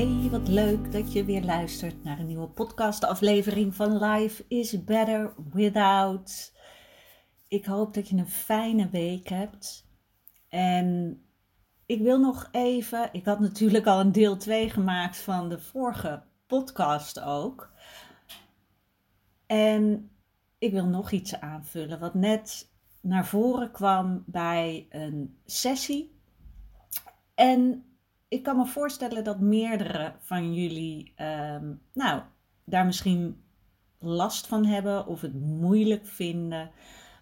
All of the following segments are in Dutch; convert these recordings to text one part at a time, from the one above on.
Hey, wat leuk dat je weer luistert naar een nieuwe podcastaflevering van Life is Better Without. Ik hoop dat je een fijne week hebt. En ik wil nog even, ik had natuurlijk al een deel 2 gemaakt van de vorige podcast ook. En ik wil nog iets aanvullen wat net naar voren kwam bij een sessie. En ik kan me voorstellen dat meerdere van jullie ehm, nou, daar misschien last van hebben of het moeilijk vinden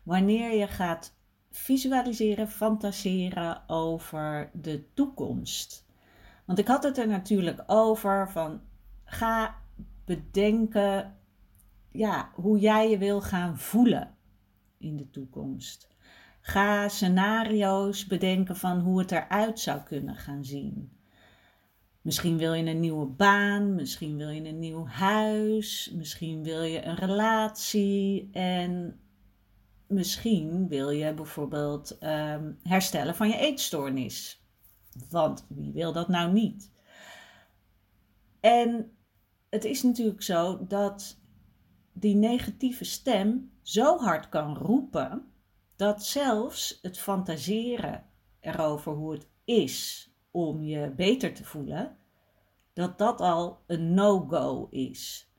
wanneer je gaat visualiseren, fantaseren over de toekomst. Want ik had het er natuurlijk over van ga bedenken ja, hoe jij je wil gaan voelen in de toekomst. Ga scenario's bedenken van hoe het eruit zou kunnen gaan zien. Misschien wil je een nieuwe baan, misschien wil je een nieuw huis, misschien wil je een relatie en misschien wil je bijvoorbeeld ehm, herstellen van je eetstoornis. Want wie wil dat nou niet? En het is natuurlijk zo dat die negatieve stem zo hard kan roepen dat zelfs het fantaseren erover hoe het is om je beter te voelen, dat dat al een no-go is.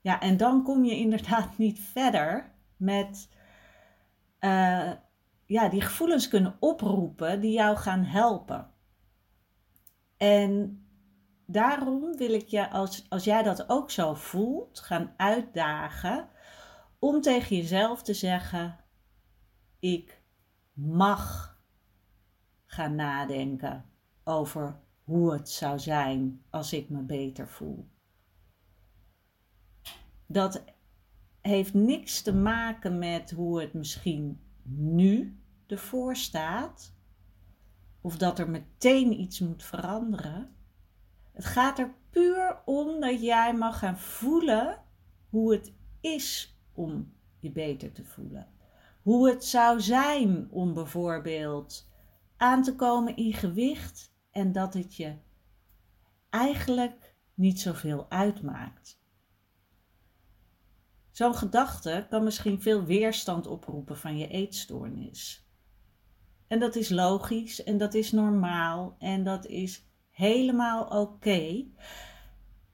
Ja, en dan kom je inderdaad niet verder met uh, ja, die gevoelens kunnen oproepen die jou gaan helpen. En daarom wil ik je, als, als jij dat ook zo voelt, gaan uitdagen om tegen jezelf te zeggen: Ik mag gaan nadenken over hoe het zou zijn als ik me beter voel. Dat heeft niks te maken met hoe het misschien nu ervoor staat, of dat er meteen iets moet veranderen. Het gaat er puur om dat jij mag gaan voelen hoe het is om je beter te voelen. Hoe het zou zijn om bijvoorbeeld aan te komen in gewicht en dat het je eigenlijk niet zoveel uitmaakt. Zo'n gedachte kan misschien veel weerstand oproepen van je eetstoornis. En dat is logisch en dat is normaal en dat is helemaal oké.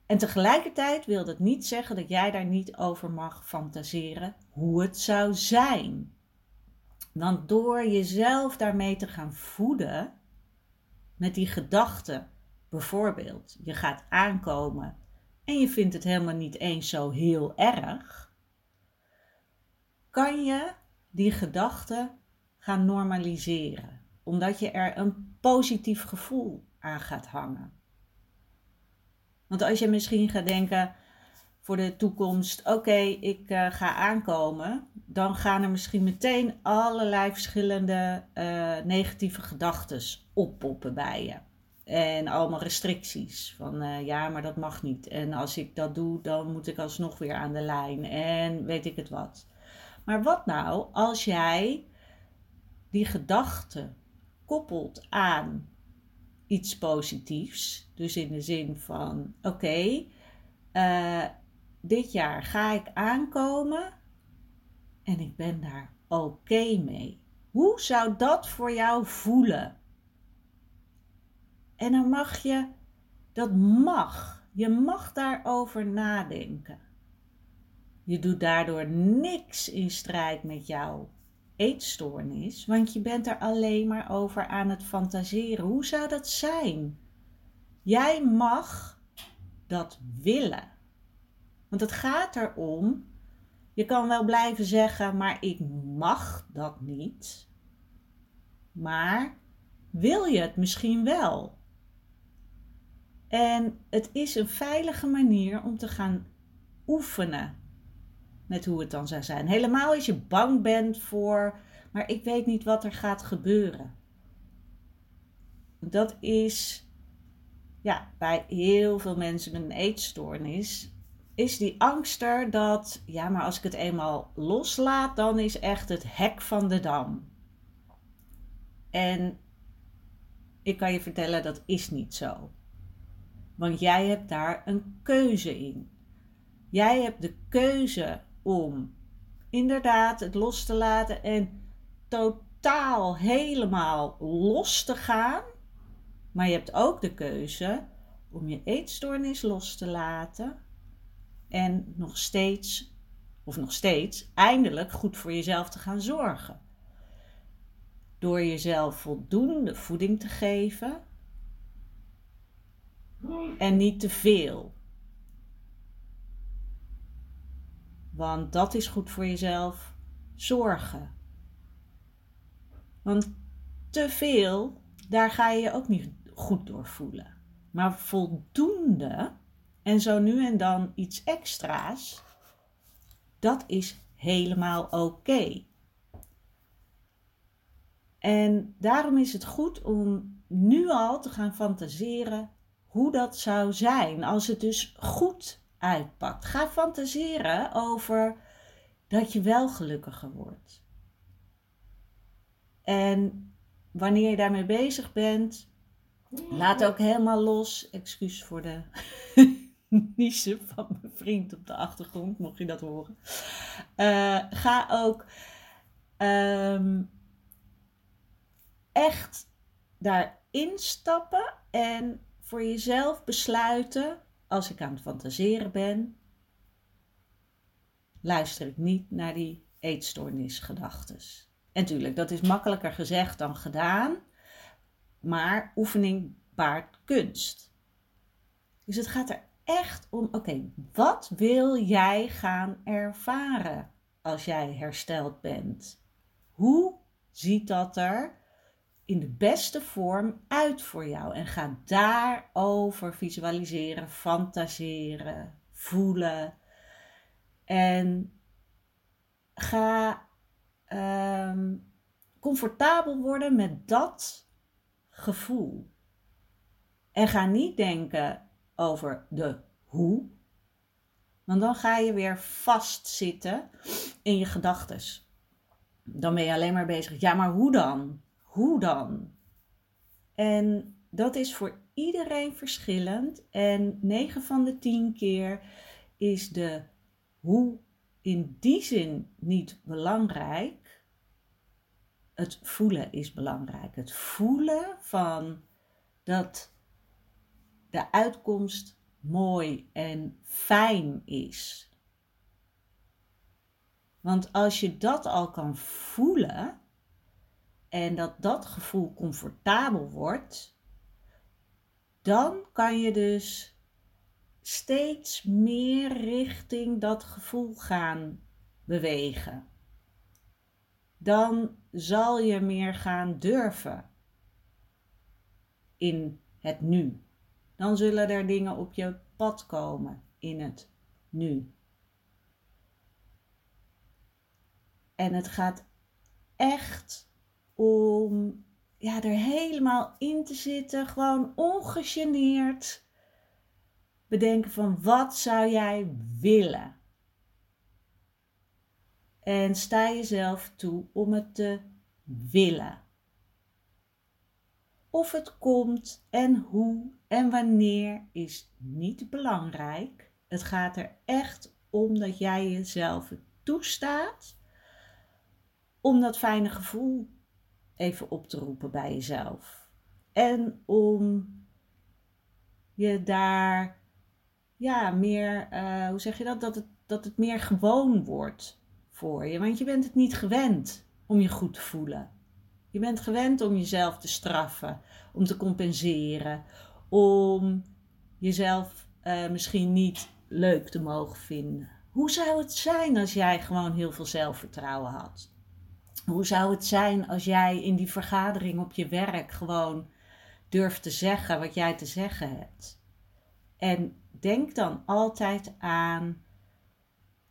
En tegelijkertijd wil dat niet zeggen dat jij daar niet over mag fantaseren hoe het zou zijn. Want door jezelf daarmee te gaan voeden, met die gedachte, bijvoorbeeld, je gaat aankomen en je vindt het helemaal niet eens zo heel erg, kan je die gedachte gaan normaliseren, omdat je er een positief gevoel aan gaat hangen. Want als je misschien gaat denken, voor de toekomst, oké, ik uh, ga aankomen, dan gaan er misschien meteen allerlei verschillende uh, negatieve gedachten oppoppen bij je. En allemaal restricties. Van uh, ja, maar dat mag niet. En als ik dat doe, dan moet ik alsnog weer aan de lijn. En weet ik het wat. Maar wat nou als jij die gedachte koppelt aan iets positiefs? Dus in de zin van: oké, dit jaar ga ik aankomen en ik ben daar oké mee. Hoe zou dat voor jou voelen? En dan mag je, dat mag, je mag daarover nadenken. Je doet daardoor niks in strijd met jouw eetstoornis, want je bent er alleen maar over aan het fantaseren. Hoe zou dat zijn? Jij mag dat willen. Want het gaat erom, je kan wel blijven zeggen, maar ik mag dat niet. Maar wil je het misschien wel? En het is een veilige manier om te gaan oefenen met hoe het dan zou zijn. Helemaal als je bang bent voor, maar ik weet niet wat er gaat gebeuren. Dat is ja, bij heel veel mensen met een eetstoornis is die angst er dat, ja, maar als ik het eenmaal loslaat, dan is echt het hek van de dam. En ik kan je vertellen, dat is niet zo. Want jij hebt daar een keuze in. Jij hebt de keuze om inderdaad het los te laten en totaal helemaal los te gaan. Maar je hebt ook de keuze om je eetstoornis los te laten en nog steeds, of nog steeds, eindelijk goed voor jezelf te gaan zorgen. Door jezelf voldoende voeding te geven en niet te veel. Want dat is goed voor jezelf zorgen. Want te veel, daar ga je je ook niet goed door voelen. Maar voldoende en zo nu en dan iets extra's, dat is helemaal oké. En daarom is het goed om nu al te gaan fantaseren hoe dat zou zijn als het dus goed uitpakt. Ga fantaseren over dat je wel gelukkiger wordt. En wanneer je daarmee bezig bent, laat ook helemaal los. Excuus voor de niezen van mijn vriend op de achtergrond, mocht je dat horen. Uh, ga ook um, echt daarin stappen en voor jezelf besluiten, als ik aan het fantaseren ben, luister ik niet naar die eetstoornisgedachtes. En tuurlijk, dat is makkelijker gezegd dan gedaan, maar oefening baart kunst. Dus het gaat er echt om, oké, wat wil jij gaan ervaren als jij hersteld bent? Hoe ziet dat er in de beste vorm uit voor jou? En ga daarover visualiseren, fantaseren, voelen. En ga ehm, comfortabel worden met dat gevoel. En ga niet denken, over de hoe. Want dan ga je weer vastzitten in je gedachtes. Dan ben je alleen maar bezig. Ja, maar hoe dan? Hoe dan? En dat is voor iedereen verschillend. En 9 van de 10 keer is de hoe in die zin niet belangrijk. Het voelen is belangrijk. Het voelen van dat de uitkomst mooi en fijn is. Want als je dat al kan voelen en dat dat gevoel comfortabel wordt, dan kan je dus steeds meer richting dat gevoel gaan bewegen. Dan zal je meer gaan durven in het nu dan zullen er dingen op je pad komen in het nu. En het gaat echt om ja, er helemaal in te zitten, gewoon ongegeneerd bedenken van wat zou jij willen? En sta jezelf toe om het te willen of het komt en hoe en wanneer is niet belangrijk. Het gaat er echt om dat jij jezelf toestaat om dat fijne gevoel even op te roepen bij jezelf. En om je daar ja, meer, uh, hoe zeg je dat? Dat het, dat het meer gewoon wordt voor je. Want je bent het niet gewend om je goed te voelen. Je bent gewend om jezelf te straffen, om te compenseren, om jezelf uh, misschien niet leuk te mogen vinden. Hoe zou het zijn als jij gewoon heel veel zelfvertrouwen had? Hoe zou het zijn als jij in die vergadering op je werk gewoon durft te zeggen wat jij te zeggen hebt? En denk dan altijd aan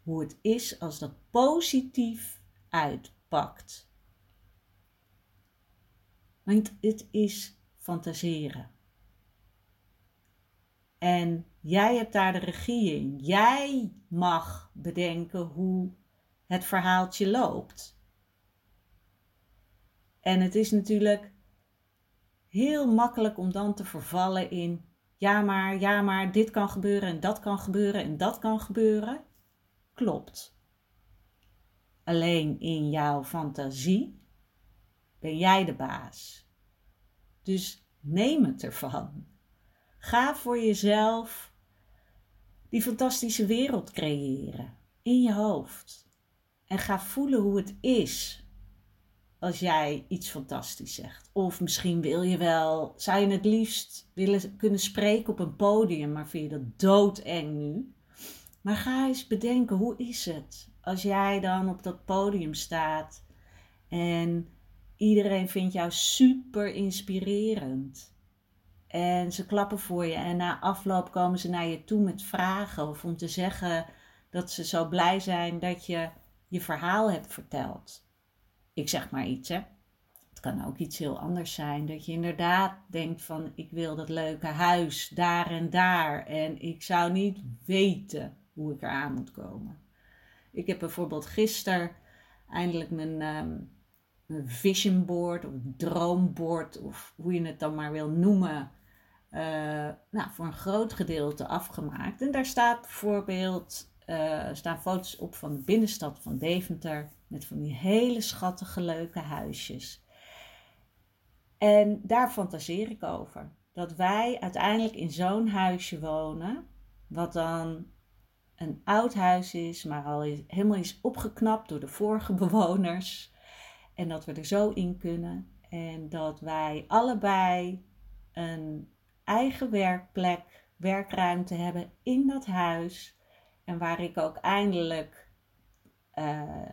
hoe het is als dat positief uitpakt. Want het is fantaseren. En jij hebt daar de regie in. Jij mag bedenken hoe het verhaaltje loopt. En het is natuurlijk heel makkelijk om dan te vervallen in ja maar, ja maar, dit kan gebeuren en dat kan gebeuren en dat kan gebeuren. Klopt. Alleen in jouw fantasie ben jij de baas. Dus neem het ervan. Ga voor jezelf die fantastische wereld creëren in je hoofd. En ga voelen hoe het is als jij iets fantastisch zegt. Of misschien wil je wel, zou je het liefst willen kunnen spreken op een podium, maar vind je dat doodeng nu? Maar ga eens bedenken, hoe is het als jij dan op dat podium staat en iedereen vindt jou super inspirerend. En ze klappen voor je en na afloop komen ze naar je toe met vragen of om te zeggen dat ze zo blij zijn dat je je verhaal hebt verteld ik zeg maar iets, hè. Het kan ook iets heel anders zijn. Dat je inderdaad denkt van ik wil dat leuke huis daar en daar. En ik zou niet weten hoe ik eraan moet komen. Ik heb bijvoorbeeld gisteren eindelijk mijn, um, mijn vision board of droomboard of hoe je het dan maar wil noemen. Uh, nou, voor een groot gedeelte afgemaakt. En daar staat bijvoorbeeld uh, staan foto's op van de binnenstad van Deventer. Met van die hele schattige, leuke huisjes. En daar fantaseer ik over. Dat wij uiteindelijk in zo'n huisje wonen. Wat dan een oud huis is, maar al is, helemaal is opgeknapt door de vorige bewoners. En dat we er zo in kunnen. En dat wij allebei een eigen werkplek, werkruimte hebben in dat huis. En waar ik ook eindelijk uh,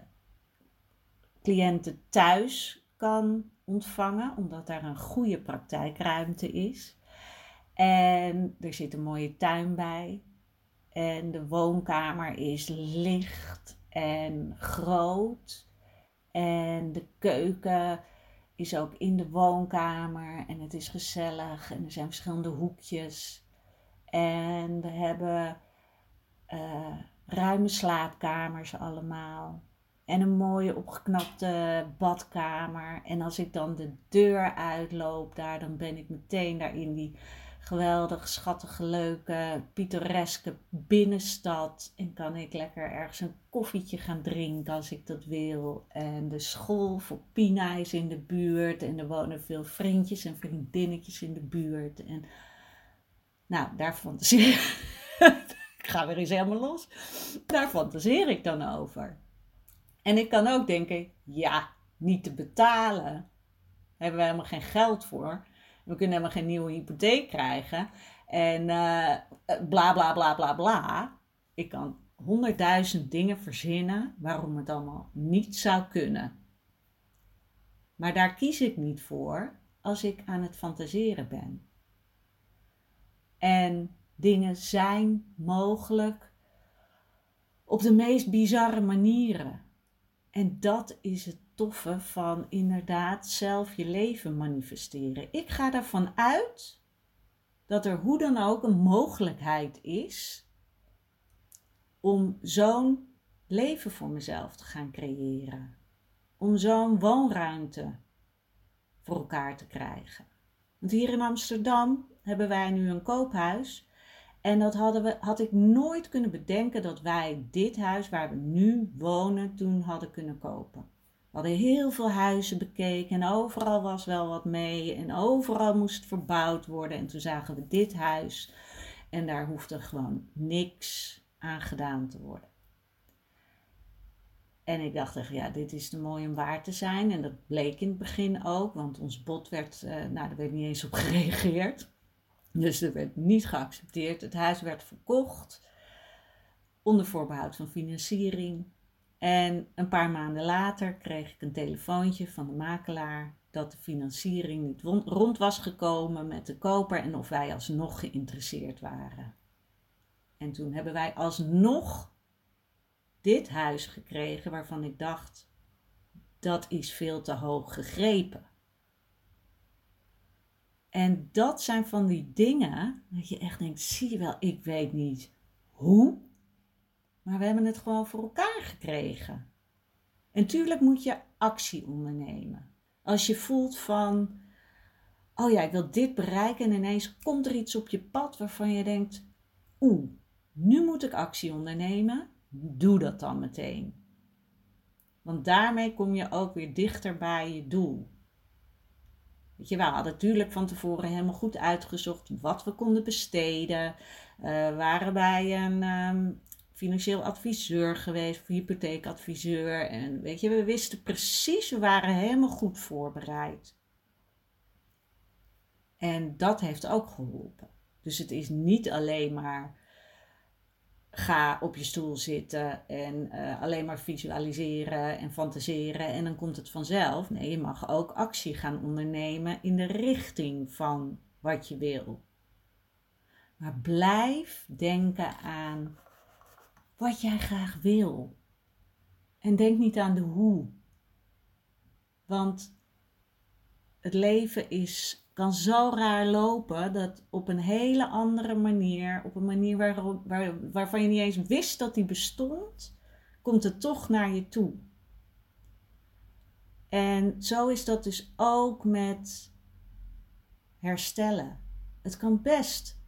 cliënten thuis kan ontvangen, omdat daar een goede praktijkruimte is. En er zit een mooie tuin bij. En de woonkamer is licht en groot. En de keuken is ook in de woonkamer. En het is gezellig. En er zijn verschillende hoekjes. En we hebben uh, ruime slaapkamers allemaal. En een mooie opgeknapte badkamer. En als ik dan de deur uitloop daar, dan ben ik meteen daar in die geweldig, schattige, leuke, pittoreske binnenstad. En kan ik lekker ergens een koffietje gaan drinken als ik dat wil. En de school voor Pina is in de buurt. En er wonen veel vriendjes en vriendinnetjes in de buurt. En nou, daar fantaseer ik. ga weer eens helemaal los. Daar fantaseer ik dan over. En ik kan ook denken, ja, niet te betalen. Daar hebben we helemaal geen geld voor. We kunnen helemaal geen nieuwe hypotheek krijgen. En uh, bla bla bla bla bla. Ik kan honderdduizend dingen verzinnen waarom het allemaal niet zou kunnen. Maar daar kies ik niet voor als ik aan het fantaseren ben. En dingen zijn mogelijk op de meest bizarre manieren. En dat is het toffe van inderdaad zelf je leven manifesteren. Ik ga ervan uit dat er hoe dan ook een mogelijkheid is om zo'n leven voor mezelf te gaan creëren. Om zo'n woonruimte voor elkaar te krijgen. Want hier in Amsterdam hebben wij nu een koophuis en dat hadden we, had ik nooit kunnen bedenken dat wij dit huis waar we nu wonen toen hadden kunnen kopen. We hadden heel veel huizen bekeken en overal was wel wat mee en overal moest verbouwd worden. En toen zagen we dit huis en daar hoefde gewoon niks aan gedaan te worden. En ik dacht echt, ja, dit is te mooi om waar te zijn. En dat bleek in het begin ook, want ons bod werd, uh, nou, daar werd niet eens op gereageerd. Dus er werd niet geaccepteerd. Het huis werd verkocht onder voorbehoud van financiering. En een paar maanden later kreeg ik een telefoontje van de makelaar dat de financiering niet rond was gekomen met de koper en of wij alsnog geïnteresseerd waren. En toen hebben wij alsnog dit huis gekregen waarvan ik dacht, dat is veel te hoog gegrepen. En dat zijn van die dingen dat je echt denkt, zie je wel, ik weet niet hoe, maar we hebben het gewoon voor elkaar gekregen. En tuurlijk moet je actie ondernemen. Als je voelt van, oh ja, ik wil dit bereiken en ineens komt er iets op je pad waarvan je denkt, oeh, nu moet ik actie ondernemen, doe dat dan meteen. Want daarmee kom je ook weer dichter bij je doel. Weet je, we hadden natuurlijk van tevoren helemaal goed uitgezocht wat we konden besteden. Uh, waren bij een ehm, financieel adviseur geweest, of hypotheekadviseur. En weet je, we wisten precies, we waren helemaal goed voorbereid. En dat heeft ook geholpen. Dus het is niet alleen maar ga op je stoel zitten en uh, alleen maar visualiseren en fantaseren en dan komt het vanzelf. Nee, je mag ook actie gaan ondernemen in de richting van wat je wil. Maar blijf denken aan wat jij graag wil. En denk niet aan de hoe. Want het leven is, kan zo raar lopen dat op een hele andere manier, op een manier waar, waar, waarvan je niet eens wist dat die bestond, komt het toch naar je toe. En zo is dat dus ook met herstellen. Het kan best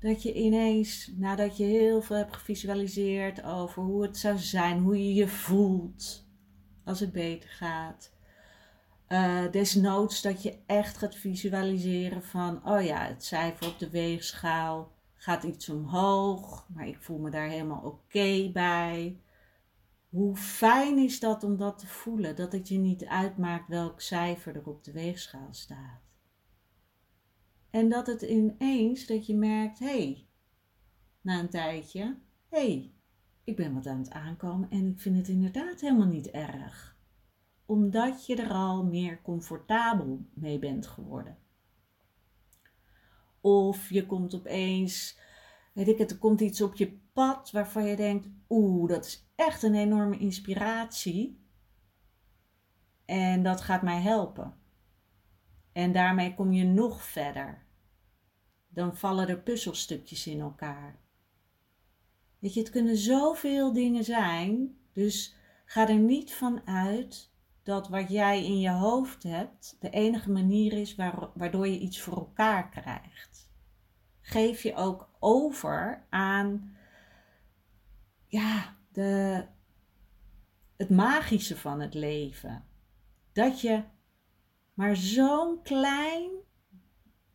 dat je ineens, nadat je heel veel hebt gevisualiseerd over hoe het zou zijn, hoe je je voelt als het beter gaat. Uh, desnoods dat je echt gaat visualiseren van, oh ja, het cijfer op de weegschaal gaat iets omhoog, maar ik voel me daar helemaal oké bij. Hoe fijn is dat om dat te voelen, dat het je niet uitmaakt welk cijfer er op de weegschaal staat. En dat het ineens, dat je merkt, hé, hey, na een tijdje, hé, hey, ik ben wat aan het aankomen en ik vind het inderdaad helemaal niet erg. Omdat je er al meer comfortabel mee bent geworden. Of je komt opeens, weet ik het, er komt iets op je pad waarvan je denkt, oeh, dat is echt een enorme inspiratie. En dat gaat mij helpen. En daarmee kom je nog verder. Dan vallen er puzzelstukjes in elkaar. Weet je, het kunnen zoveel dingen zijn. Dus ga er niet van uit dat wat jij in je hoofd hebt de enige manier is waardoor je iets voor elkaar krijgt. Geef je ook over aan ja, de, het magische van het leven. Dat je maar zo'n klein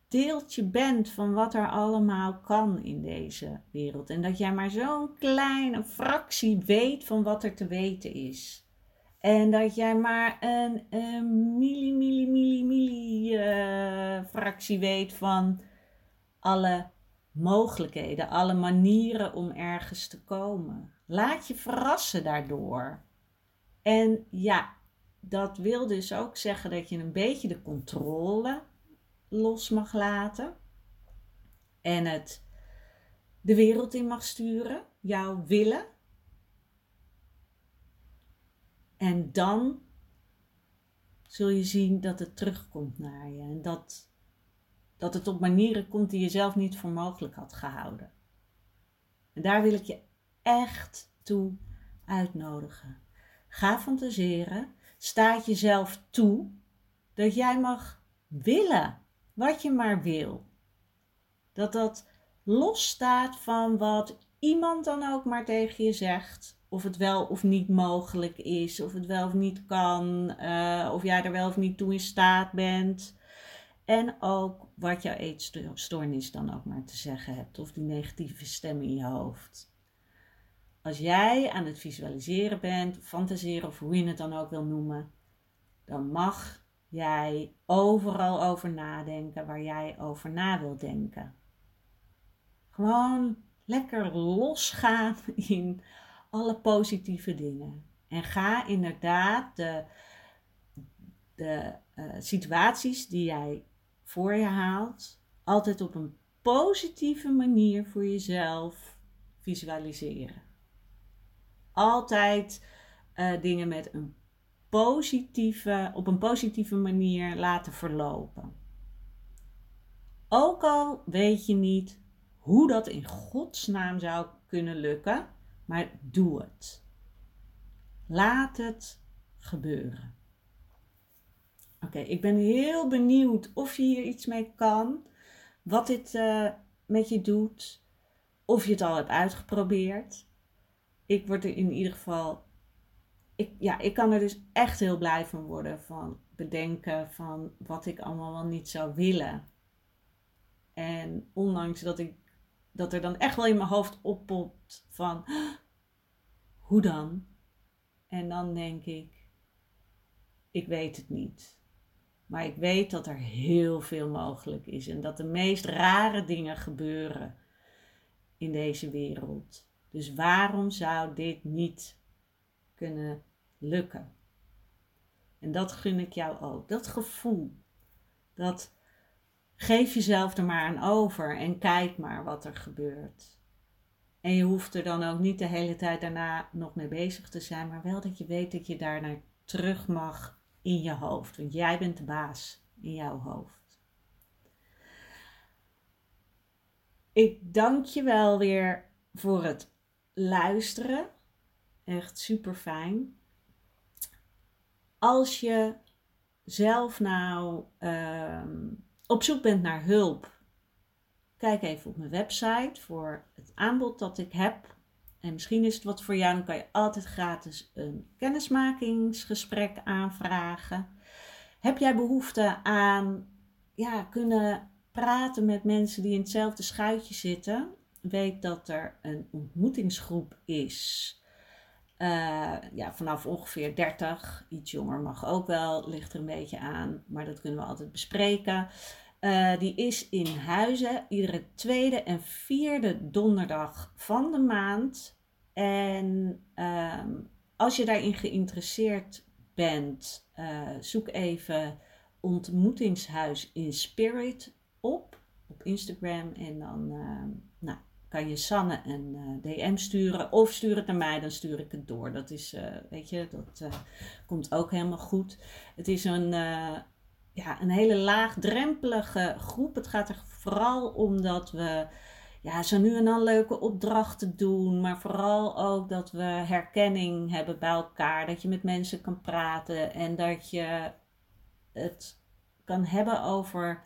deeltje bent van wat er allemaal kan in deze wereld. En dat jij maar zo'n kleine fractie weet van wat er te weten is. En dat jij maar een, een milli, milli, milli, uh, fractie weet van alle mogelijkheden, alle manieren om ergens te komen. Laat je verrassen daardoor. En ja, dat wil dus ook zeggen dat je een beetje de controle los mag laten. En het de wereld in mag sturen, jouw willen. En dan zul je zien dat het terugkomt naar je. En dat, dat het op manieren komt die je zelf niet voor mogelijk had gehouden. En daar wil ik je echt toe uitnodigen. Ga fantaseren staat jezelf toe dat jij mag willen wat je maar wil. Dat dat losstaat van wat iemand dan ook maar tegen je zegt. Of het wel of niet mogelijk is, of het wel of niet kan, uh, of jij er wel of niet toe in staat bent. En ook wat jouw eetstoornis dan ook maar te zeggen hebt, of die negatieve stem in je hoofd. Als jij aan het visualiseren bent, fantaseren of hoe je het dan ook wil noemen, dan mag jij overal over nadenken waar jij over na wil denken. Gewoon lekker losgaan in alle positieve dingen. En ga inderdaad de, de uh, situaties die jij voor je haalt, altijd op een positieve manier voor jezelf visualiseren. Altijd uh, dingen met een positieve, op een positieve manier laten verlopen. Ook al weet je niet hoe dat in godsnaam zou kunnen lukken, maar doe het. Laat het gebeuren. Oké, ik ben heel benieuwd of je hier iets mee kan, wat dit uh, met je doet, of je het al hebt uitgeprobeerd. Ik word er in ieder geval, ik, ja, ik kan er dus echt heel blij van worden van bedenken van wat ik allemaal wel niet zou willen. En ondanks dat ik dat er dan echt wel in mijn hoofd oppopt van hoe dan? En dan denk ik, ik weet het niet. Maar ik weet dat er heel veel mogelijk is en dat de meest rare dingen gebeuren in deze wereld. Dus waarom zou dit niet kunnen lukken? En dat gun ik jou ook. Dat gevoel. Dat geef jezelf er maar aan over en kijk maar wat er gebeurt. En je hoeft er dan ook niet de hele tijd daarna nog mee bezig te zijn, maar wel dat je weet dat je daar naar terug mag in je hoofd. Want jij bent de baas in jouw hoofd. Ik dank je wel weer voor het luisteren. Echt super fijn. Als je zelf nou ehm, op zoek bent naar hulp, kijk even op mijn website voor het aanbod dat ik heb. En misschien is het wat voor jou, dan kan je altijd gratis een kennismakingsgesprek aanvragen. Heb jij behoefte aan ja, kunnen praten met mensen die in hetzelfde schuitje zitten? Weet dat er een ontmoetingsgroep is. Uh, ja, vanaf ongeveer 30. Iets jonger mag ook wel, ligt er een beetje aan, maar dat kunnen we altijd bespreken. Uh, die is in Huizen iedere tweede en vierde donderdag van de maand. En uh, als je daarin geïnteresseerd bent, uh, zoek even ontmoetingshuis in spirit op op Instagram en dan ehm, nou, kan je Sanne een uh, DM sturen of stuur het naar mij, dan stuur ik het door. Dat is, uh, weet je, dat uh, komt ook helemaal goed. Het is een, ja, een hele laagdrempelige groep. Het gaat er vooral om dat we ja, zo nu en dan leuke opdrachten doen, maar vooral ook dat we herkenning hebben bij elkaar. Dat je met mensen kan praten en dat je het kan hebben over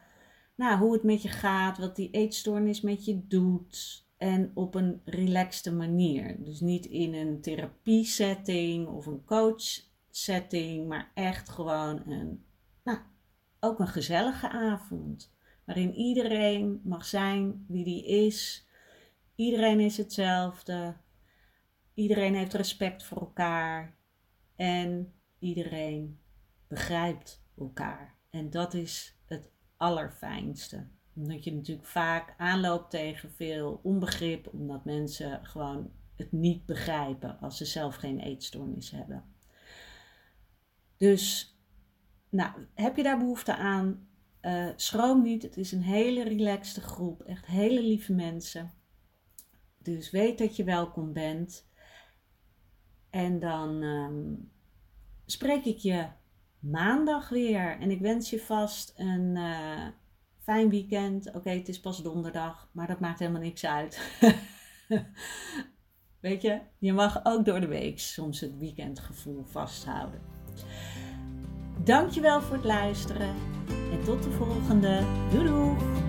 nou, hoe het met je gaat, wat die eetstoornis met je doet. En op een relaxte manier. Dus niet in een therapie setting of een coach setting, maar echt gewoon een, nou, ook een gezellige avond. Waarin iedereen mag zijn wie die is. Iedereen is hetzelfde. Iedereen heeft respect voor elkaar. En iedereen begrijpt elkaar. En dat is het allerfijnste omdat je natuurlijk vaak aanloopt tegen veel onbegrip, omdat mensen gewoon het niet begrijpen als ze zelf geen eetstoornis hebben. Dus, nou, heb je daar behoefte aan? Uh, schroom niet, het is een hele relaxte groep, echt hele lieve mensen. Dus weet dat je welkom bent. En dan um, spreek ik je maandag weer. En ik wens je vast een. Uh, fijn weekend. Oké, het is pas donderdag, maar dat maakt helemaal niks uit. Weet je, je mag ook door de week soms het weekendgevoel vasthouden. Dankjewel voor het luisteren en tot de volgende. Doei doei!